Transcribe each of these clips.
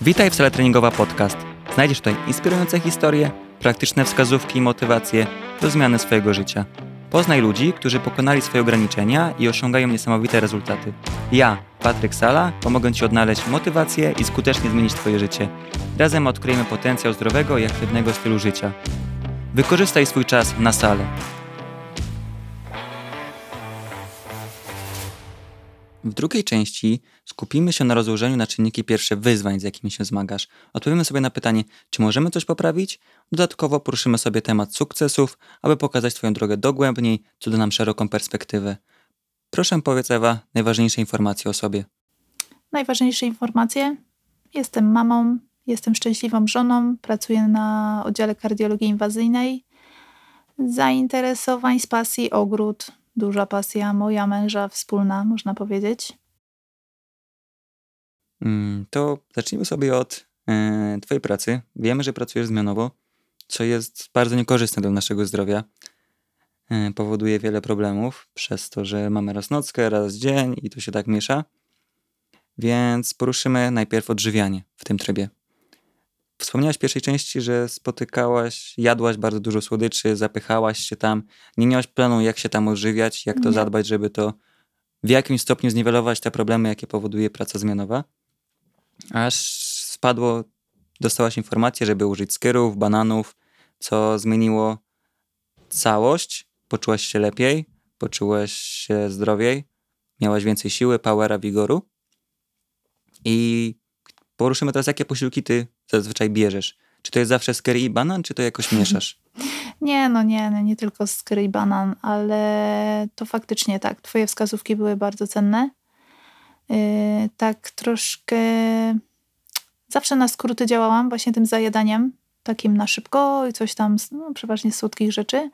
Witaj w Sala Treningowa Podcast. Znajdziesz tutaj inspirujące historie, praktyczne wskazówki i motywacje do zmiany swojego życia. Poznaj ludzi, którzy pokonali swoje ograniczenia i osiągają niesamowite rezultaty. Ja, Patryk Sala, pomogę Ci odnaleźć motywację i skutecznie zmienić Twoje życie. Razem odkryjemy potencjał zdrowego i aktywnego stylu życia. Wykorzystaj swój czas na salę. W drugiej części skupimy się na rozłożeniu na czynniki pierwsze wyzwań, z jakimi się zmagasz. Odpowiemy sobie na pytanie, czy możemy coś poprawić? Dodatkowo poruszymy sobie temat sukcesów, aby pokazać Twoją drogę dogłębniej, co da nam szeroką perspektywę. Proszę powiedz Ewa najważniejsze informacje o sobie. Najważniejsze informacje. Jestem mamą, jestem szczęśliwą żoną, pracuję na oddziale kardiologii inwazyjnej. Zainteresowań z pasji ogród, duża pasja moja męża wspólna, można powiedzieć. Mm, to zacznijmy sobie od e, Twojej pracy. Wiemy, że pracujesz zmianowo, co jest bardzo niekorzystne dla naszego zdrowia. E, powoduje wiele problemów przez to, że mamy raz nockę, raz dzień i to się tak miesza. Więc poruszymy najpierw odżywianie w tym trybie. Wspomniałaś w pierwszej części, że spotykałaś, jadłaś bardzo dużo słodyczy, zapychałaś się tam. Nie miałaś planu, jak się tam odżywiać, jak to Nie. zadbać, żeby to w jakimś stopniu zniwelować te problemy, jakie powoduje praca zmianowa. Aż spadło, dostałaś informację, żeby użyć skyrów, bananów, co zmieniło całość. Poczułaś się lepiej, poczułaś się zdrowiej, miałaś więcej siły, powera, wigoru. I poruszymy teraz, jakie posiłki ty zazwyczaj bierzesz. Czy to jest zawsze skyry i banan, czy to jakoś mieszasz? Nie, no nie, no nie tylko skry i banan, ale to faktycznie tak. Twoje wskazówki były bardzo cenne. Yy, tak troszkę zawsze na skróty działałam właśnie tym zajadaniem, takim na szybko i coś tam, z- no, przeważnie z słodkich rzeczy.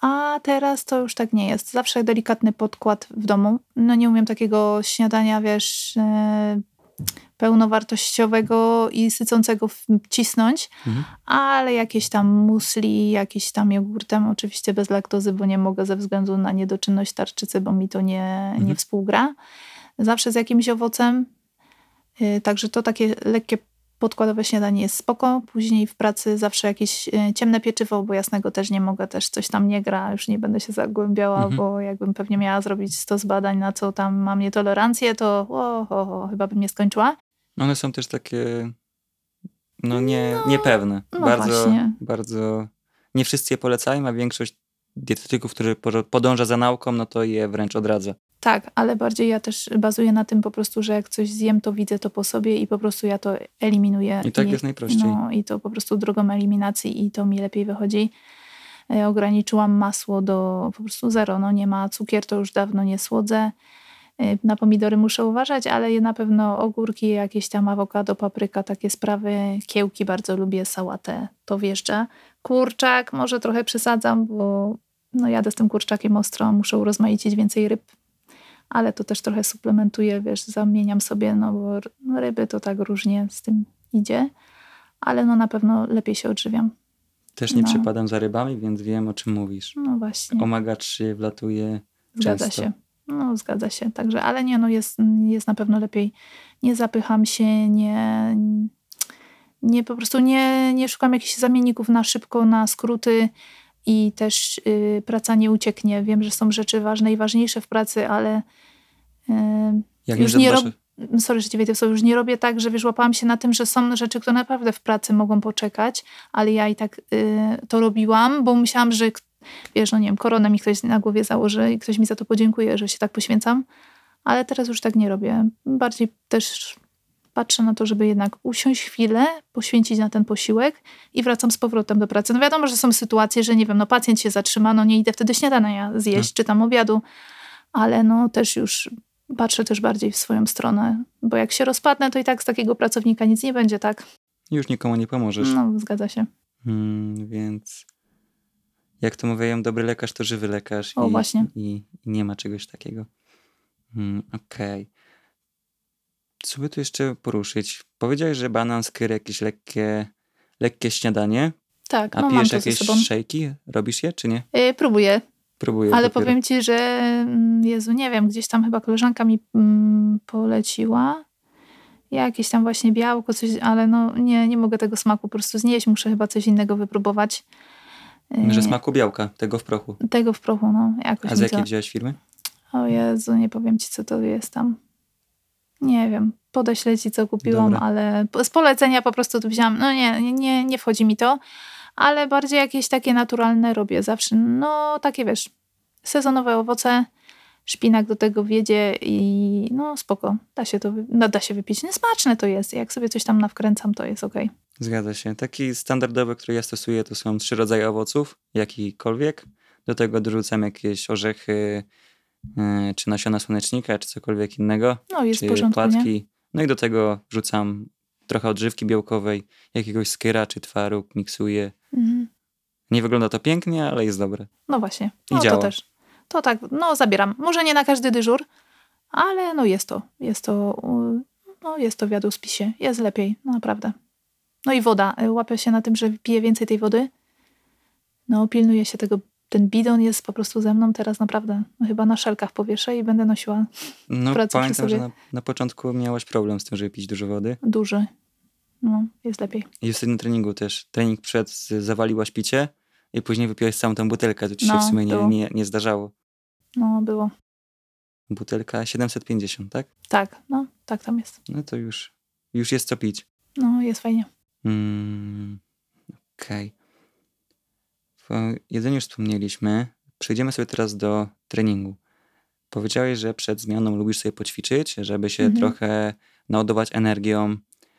A teraz to już tak nie jest. Zawsze delikatny podkład w domu. No nie umiem takiego śniadania, wiesz, yy, pełnowartościowego i sycącego wcisnąć, Mhm. ale jakieś tam musli, jakiś tam jogurtem, oczywiście bez laktozy, bo nie mogę ze względu na niedoczynność tarczycy, bo mi to nie, nie Mhm. współgra. Zawsze z jakimś owocem. Yy, Także to takie lekkie podkładowe śniadanie jest spoko. Później w pracy zawsze jakieś yy, ciemne pieczywo, bo jasnego też nie mogę, też coś tam nie gra, już nie będę się zagłębiała, Mhm. bo jakbym pewnie miała zrobić 100 badań, na co tam mam nietolerancję, to o, o, o, chyba bym nie skończyła. One są też takie, no nie, niepewne. no bardzo, właśnie. bardzo, nie wszyscy je polecają, a większość dietetyków, którzy po- podąża za nauką, no to je wręcz odradza. Tak, ale bardziej ja też bazuję na tym po prostu, że jak coś zjem, to widzę to po sobie i po prostu ja to eliminuję. I tak jest najprościej. No i to po prostu drogą eliminacji i to mi lepiej wychodzi. E, Ograniczyłam masło do po prostu zero. No nie ma cukier, to już dawno nie słodzę. E, Na pomidory muszę uważać, ale na pewno ogórki, jakieś tam awokado, papryka, takie sprawy. Kiełki bardzo lubię, sałatę, to wjeżdża. Kurczak, może trochę przesadzam, bo no jadę z tym kurczakiem ostro, muszę urozmaicić więcej ryb ale to też trochę suplementuję, wiesz, zamieniam sobie, no bo ryby to tak różnie z tym idzie, ale no na pewno lepiej się odżywiam. Też nie No. przepadam za rybami, więc wiem, o czym mówisz. No właśnie, Omega-3 wlatuje zgadza często. się. No zgadza się, także, ale nie, no jest, jest na pewno lepiej. Nie zapycham się, nie, nie po prostu nie, nie szukam jakichś zamienników na szybko, na skróty i też y, praca nie ucieknie. Wiem, że są rzeczy ważne i ważniejsze w pracy, ale y, Jak Już nie nie zadbasz, rob- sorry, że cię wejdę w słowo, już nie robię tak, że wiesz, łapałam się na tym, że są rzeczy, które naprawdę w pracy mogą poczekać, ale ja i tak y, to robiłam, bo myślałam, że wiesz, no nie wiem, koronę mi ktoś na głowie założy i ktoś mi za to podziękuje, że się tak poświęcam, ale teraz już tak nie robię. Bardziej też patrzę na to, żeby jednak usiąść chwilę, poświęcić na ten posiłek i wracam z powrotem do pracy. No wiadomo, że są sytuacje, że nie wiem, no pacjent się zatrzyma, no nie idę wtedy śniadania zjeść, czy tam obiadu, ale no też już patrzę też bardziej w swoją stronę, bo jak się rozpadnę, to i tak z takiego pracownika nic nie będzie, tak? już nikomu nie pomożesz. No, zgadza się. Mm, więc jak to mówią, dobry lekarz to żywy lekarz. O, i, właśnie. I, I nie ma czegoś takiego. Mm, Okej. Co by tu jeszcze poruszyć? Powiedziałeś, że banan, skyr, jakieś lekkie, lekkie śniadanie. Tak, A no pijesz jakieś szejki? Robisz je, czy nie? Yy, próbuję, Próbuję. ale dopiero. powiem ci, że mm, Jezu, nie wiem, gdzieś tam chyba koleżanka mi mm, poleciła jakieś tam właśnie białko, coś, ale no nie, nie mogę tego smaku po prostu znieść, muszę chyba coś innego wypróbować. Że smaku białka, tego w prochu. Tego w prochu, no jakoś A z jakiej to... wziąłeś firmy? O Jezu, nie powiem ci, co to jest tam. Nie wiem, podeślę ci, co kupiłam, Dobra. ale z polecenia po prostu to wziąłam. No nie- nie, nie wchodzi mi to, ale bardziej jakieś takie naturalne robię zawsze. No takie wiesz, sezonowe owoce, szpinak do tego wiedzie i no spoko, da się to, no, da się wypić. No, smaczne to jest, jak sobie coś tam nawkręcam, to jest okej. Zgadza się. Taki standardowy, który ja stosuję, to są trzy rodzaje owoców, jakikolwiek. Do tego dorzucam jakieś orzechy, yy, czy nasiona słonecznika, czy cokolwiek innego. No jest czy porządku, nie? płatki. No i do tego wrzucam trochę odżywki białkowej, jakiegoś skyra czy twaróg, miksuję. Mhm. Nie wygląda to pięknie, ale jest dobre. No właśnie, I no to działa. też. To tak, no zabieram. Może nie na każdy dyżur, ale no jest to, jest to, no jest to w jadłospisie. Jest lepiej, no naprawdę. No i woda. Y, Łapię się na tym, że piję więcej tej wody. No pilnuję się tego. Ten bidon jest po prostu ze mną teraz naprawdę. No, chyba na szelkach powieszę i będę nosiła No przy pamiętam, że na, na początku miałaś problem z tym, żeby pić dużo wody. duży. No, jest lepiej. I w ostatnim treningu też. Trening przed zawaliłaś picie i później wypiłaś całą tą butelkę. To ci się No, w sumie nie, nie, nie zdarzało. No, było. Butelka 750, tak? Tak, no, tak tam jest. No to już, już jest co pić. No, jest fajnie. Mm, Okej. O jedzeniu już wspomnieliśmy. Przejdziemy sobie teraz do treningu. Powiedziałeś, że przed zmianą lubisz sobie poćwiczyć, żeby się Mhm. trochę naładować energią.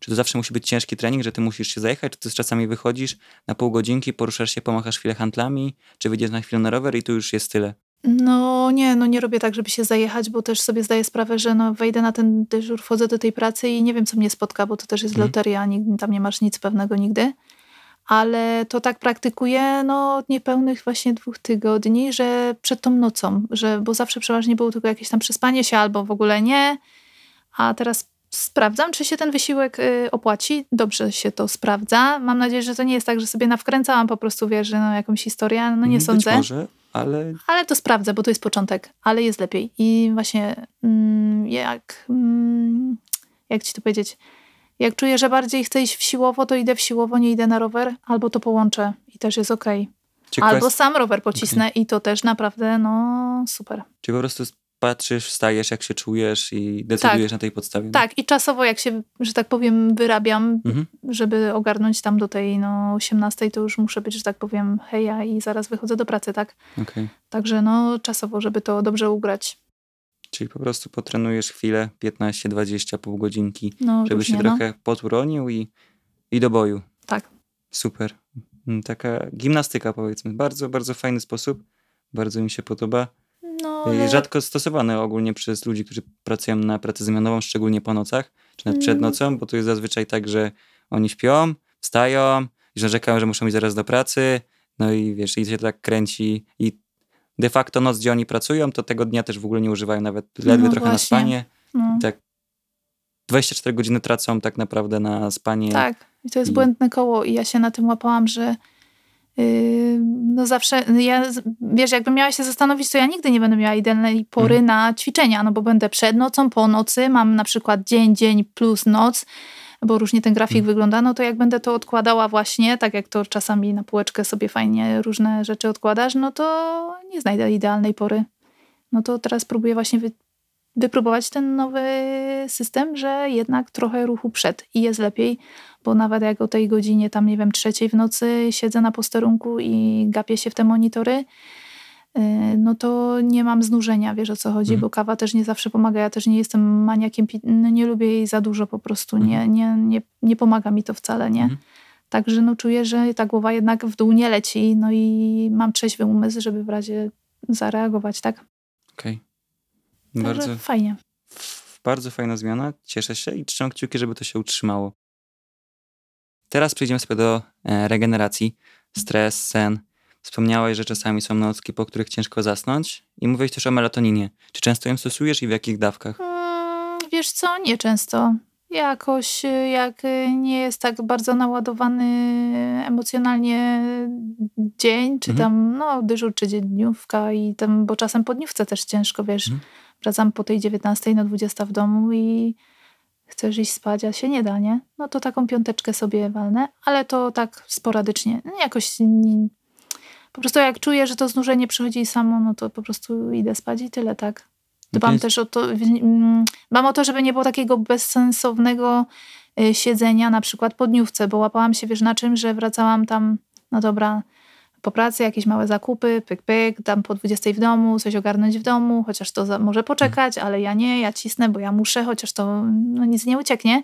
Czy to zawsze musi być ciężki trening, że ty musisz się zajechać, czy ty z czasami wychodzisz na pół godzinki, poruszasz się, pomachasz chwilę handlami, czy wyjdziesz na chwilę na rower i tu już jest tyle? No nie, no nie robię tak, żeby się zajechać, bo też sobie zdaję sprawę, że no wejdę na ten dyżur, wchodzę do tej pracy i nie wiem, co mnie spotka, bo to też jest Mhm. loteria, nigdy, tam nie masz nic pewnego nigdy. Ale to tak praktykuję no, od niepełnych właśnie dwóch tygodni, że przed tą nocą, że, bo zawsze przeważnie było tylko jakieś tam przespanie się albo w ogóle nie. A teraz sprawdzam, czy się ten wysiłek y, opłaci. Dobrze się to sprawdza. Mam nadzieję, że to nie jest tak, że sobie nawkręcałam po prostu, wiesz, że no, jakąś historię. No nie Być sądzę. może, ale Ale to sprawdzę, bo to jest początek, ale jest lepiej. I właśnie mm, jak, mm, jak ci to powiedzieć, jak czuję, że bardziej chcę iść w siłowo, to idę w siłowo, nie idę na rower, albo to połączę i też jest okej. czy, Albo sam rower pocisnę i to też naprawdę, no super. czy po prostu patrzysz, wstajesz, jak się czujesz i decydujesz na tej podstawie? Tak, i czasowo jak się, że tak powiem, wyrabiam, Mhm. żeby ogarnąć tam do tej no 18, to już muszę być, że tak powiem, heja i zaraz wychodzę do pracy, tak? Okej. Także no czasowo, żeby to dobrze ugrać. Czyli po prostu potrenujesz chwilę, 15-20, pół godzinki, No, żeby się no. trochę poturonił i, i do boju. Tak. Super. Mm, Taka gimnastyka powiedzmy. Bardzo, bardzo fajny sposób. Bardzo mi się podoba. No, ale... Rzadko stosowane ogólnie przez ludzi, którzy pracują na pracę zmianową, szczególnie po nocach, czy nawet przed Mm. nocą, bo to jest zazwyczaj tak, że oni śpią, wstają i że narzekają, że muszą iść zaraz do pracy, no i wiesz, i się tak kręci i de facto noc, gdzie oni pracują, to tego dnia też w ogóle nie używają nawet ledwie No trochę na właśnie. spanie. no, Tak 24 godziny tracą tak naprawdę na spanie. tak, i to jest I- błędne koło i ja się na tym łapałam, że no zawsze, ja, z- wiesz, jakbym miała się zastanowić, to ja nigdy nie będę miała idealnej pory Mhm. na ćwiczenia, no bo będę przed nocą, po nocy, mam na przykład dzień, dzień plus noc, bo różnie ten grafik Mhm. wygląda, no to jak będę to odkładała właśnie, tak jak to czasami na półeczkę sobie fajnie różne rzeczy odkładasz, no to nie znajdę idealnej pory. No to teraz próbuję właśnie wy, wypróbować ten nowy system, że jednak trochę ruchu przed i jest lepiej, bo nawet jak o tej godzinie tam, nie wiem, trzeciej w nocy siedzę na posterunku i gapię się w te monitory, yy, no to nie mam znużenia, wiesz o co chodzi, Mhm. bo kawa też nie zawsze pomaga. Ja też nie jestem maniakiem, no nie lubię jej za dużo po prostu, nie, Mhm. nie, nie, nie pomaga mi to wcale, nie. Mhm. Także no czuję, że ta głowa jednak w dół nie leci, no i mam trzeźwy umysł, żeby w razie zareagować, tak? Okej. Także Bardzo, fajnie. bardzo fajna zmiana. Cieszę się i trzymam kciuki, żeby to się utrzymało. Teraz przejdziemy sobie do e, regeneracji. Stres, sen. Wspomniałeś, że czasami są nocki, po których ciężko zasnąć. I mówiłeś też o melatoninie. Czy często ją stosujesz i w jakich dawkach? Mm, Wiesz co, nie często. Jakoś y, jak y, nie jest tak bardzo naładowany emocjonalnie dzień, czy Mhm. tam no, dyżur, czy dniówka i tam, bo czasem po dniówce też ciężko, wiesz, Mhm. wracam po tej 19 na 20 w domu i chcesz iść spać, a się nie da, nie? No to taką piąteczkę sobie walnę, ale to tak sporadycznie. No jakoś nie, po prostu jak czuję, że to znużenie przychodzi samo, no to po prostu idę spać i tyle, tak. Dbam jest- też o to, mm, dbam o to, żeby nie było takiego bezsensownego y, siedzenia na przykład po dniówce, bo łapałam się, wiesz, na czym, że wracałam tam, no dobra, po pracy jakieś małe zakupy, pyk, pyk, tam po 20 w domu, coś ogarnąć w domu, chociaż to za, może poczekać, ale ja nie, ja cisnę, bo ja muszę, chociaż to no, nic nie ucieknie.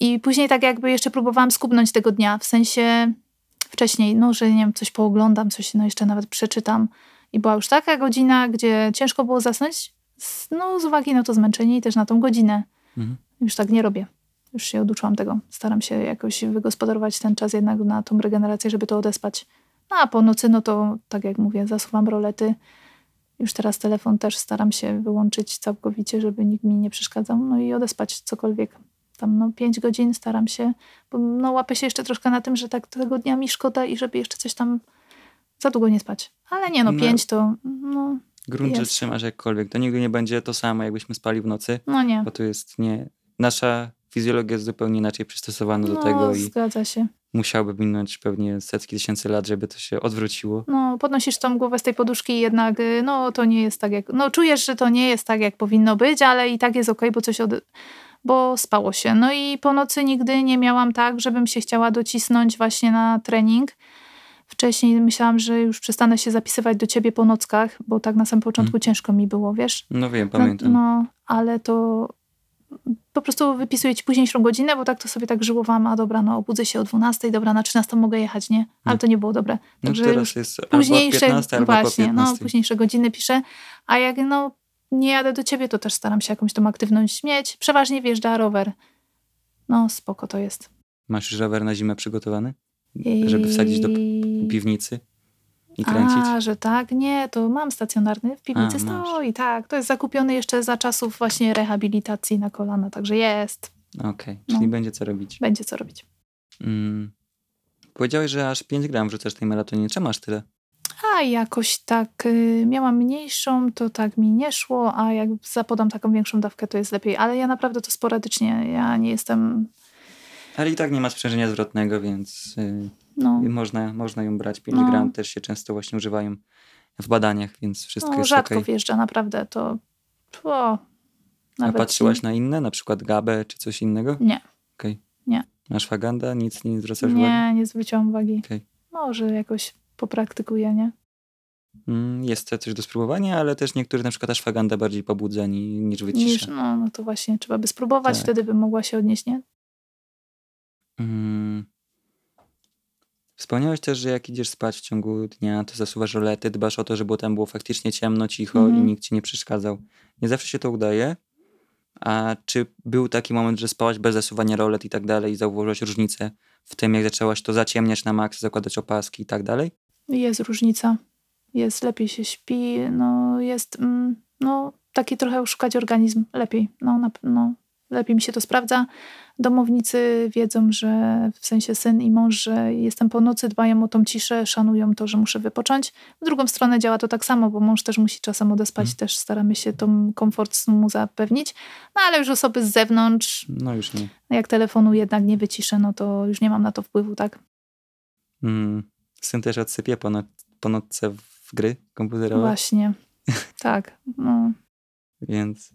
I później tak jakby jeszcze próbowałam skubnąć tego dnia, w sensie wcześniej, no, że nie wiem, coś pooglądam, coś no jeszcze nawet przeczytam. I była już taka godzina, gdzie ciężko było zasnąć, no z uwagi na to zmęczenie i też na tą godzinę. Mhm. Już tak nie robię. Już się oduczyłam tego. Staram się jakoś wygospodarować ten czas jednak na tą regenerację, żeby to odespać. No a po nocy, no to tak jak mówię, zasuwam rolety. Już teraz telefon też staram się wyłączyć całkowicie, żeby nikt mi nie przeszkadzał. No i odespać cokolwiek. Tam no 5 godzin staram się, bo no łapę się jeszcze troszkę na tym, że tak tego dnia mi szkoda i żeby jeszcze coś tam za długo nie spać. Ale nie no, No. 5 to no, Grunt, że Jest. trzymasz jakkolwiek. To nigdy nie będzie to samo, jakbyśmy spali w nocy, no nie. bo to jest nie... Nasza fizjologia jest zupełnie inaczej przystosowana do No, tego i zgadza się. Musiałoby minąć pewnie setki tysięcy lat, żeby to się odwróciło. No, podnosisz tą głowę z tej poduszki i jednak, y, no to nie jest tak jak, no czujesz, że to nie jest tak jak powinno być, ale i tak jest okej, bo coś od, bo spało się. No i po nocy nigdy nie miałam tak, żebym się chciała docisnąć właśnie na trening. Wcześniej myślałam, że już przestanę się zapisywać do ciebie po nockach, bo tak na samym początku ciężko mi było, wiesz? No wiem, No, pamiętam. no, ale to po prostu wypisuję ci późniejszą godzinę, bo tak to sobie tak żyłowałam, a dobra, no obudzę się o 12, dobra, na 13 mogę jechać, nie? Ale No. to nie było dobre. no Także teraz już jest późniejsze, albo o 15, albo właśnie, no 15. późniejsze godziny piszę, a jak no nie jadę do ciebie, to też staram się jakąś tą aktywność mieć. Przeważnie wjeżdża rower. No spoko to jest. Masz już rower na zimę przygotowany? Żeby wsadzić do Piwnicy i kręcić? A, że tak? Nie, to mam stacjonarny w piwnicy A, masz. stoi, tak. To jest zakupiony jeszcze za czasów właśnie rehabilitacji na kolana, także jest. Okej, No. czyli będzie co robić. Będzie co robić. Mm. Powiedziałeś, że aż 5 gram wrzucasz tej melatoniny. Czemu masz tyle? A jakoś tak y, miałam mniejszą, to tak mi nie szło, a jak zapodam taką większą dawkę, to jest lepiej. Ale ja naprawdę to sporadycznie, ja nie jestem, Ale i tak nie ma sprzężenia zwrotnego, więc y, no, można, można ją brać. 5 No. gram też się często właśnie używają w badaniach, więc wszystko no jest rzadko okej. wjeżdża, naprawdę to, o, A patrzyłaś na inne, na przykład gabę czy coś innego? Nie, Okej. Nie. Faganda? Nic nie zwracasz uwagi? nie, nie zwróciłam uwagi. Okej. Może jakoś popraktykuję, nie? Mm, Jest to coś do spróbowania, ale też niektórych na przykład ashwaganda bardziej pobudza ni- niż Niż, wycisza. no, no to właśnie trzeba by spróbować, Tak. wtedy bym mogła się odnieść, nie? Mm. Wspomniałeś też, że jak idziesz spać w ciągu dnia, to zasuwasz rolety, dbasz o to, żeby tam było faktycznie ciemno, cicho i Mhm. nikt ci nie przeszkadzał. Nie zawsze się to udaje. A czy był taki moment, że spałaś bez zasuwania rolet i tak dalej i zauważyłaś różnicę w tym, jak zaczęłaś to zaciemniać na maks, zakładać opaski i tak dalej? Jest różnica. Jest, lepiej się śpi, no jest, mm, no taki trochę oszukać organizm lepiej, no, na, no lepiej mi się to sprawdza. Domownicy wiedzą, że w sensie syn i mąż, że jestem po nocy, dbają o tą ciszę, szanują to, że muszę wypocząć. W drugą stronę działa to tak samo, bo mąż też musi czasem odespać, Mhm. też staramy się tą komfort snu mu zapewnić. No ale już osoby z zewnątrz, No już nie. jak telefonu jednak nie wyciszę, no to już nie mam na to wpływu, tak? Mm. Syn też odsypie po, noc, po nocce w gry komputerowe, Właśnie. Tak, no. więc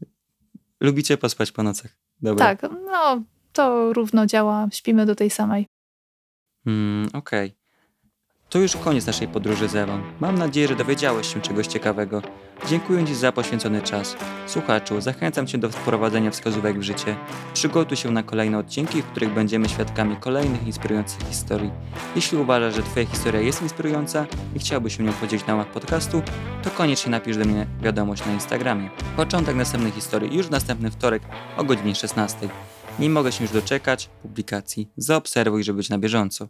lubicie pospać po nocach. Dobra. Tak, no to równo działa, śpimy do tej samej. Mm, Okej. To już koniec naszej podróży z Ewą. Mam nadzieję, że dowiedziałeś się czegoś ciekawego. Dziękuję Ci za poświęcony czas. Słuchaczu, zachęcam Cię do wprowadzenia wskazówek w życie. Przygotuj się na kolejne odcinki, w których będziemy świadkami kolejnych inspirujących historii. Jeśli uważasz, że Twoja historia jest inspirująca i chciałbyś się nią podzielić na łamach podcastu, to koniecznie napisz do mnie wiadomość na Instagramie. Początek następnej historii już następny wtorek o godzinie 16. Nie mogę się już doczekać publikacji. Zaobserwuj, żeby być na bieżąco.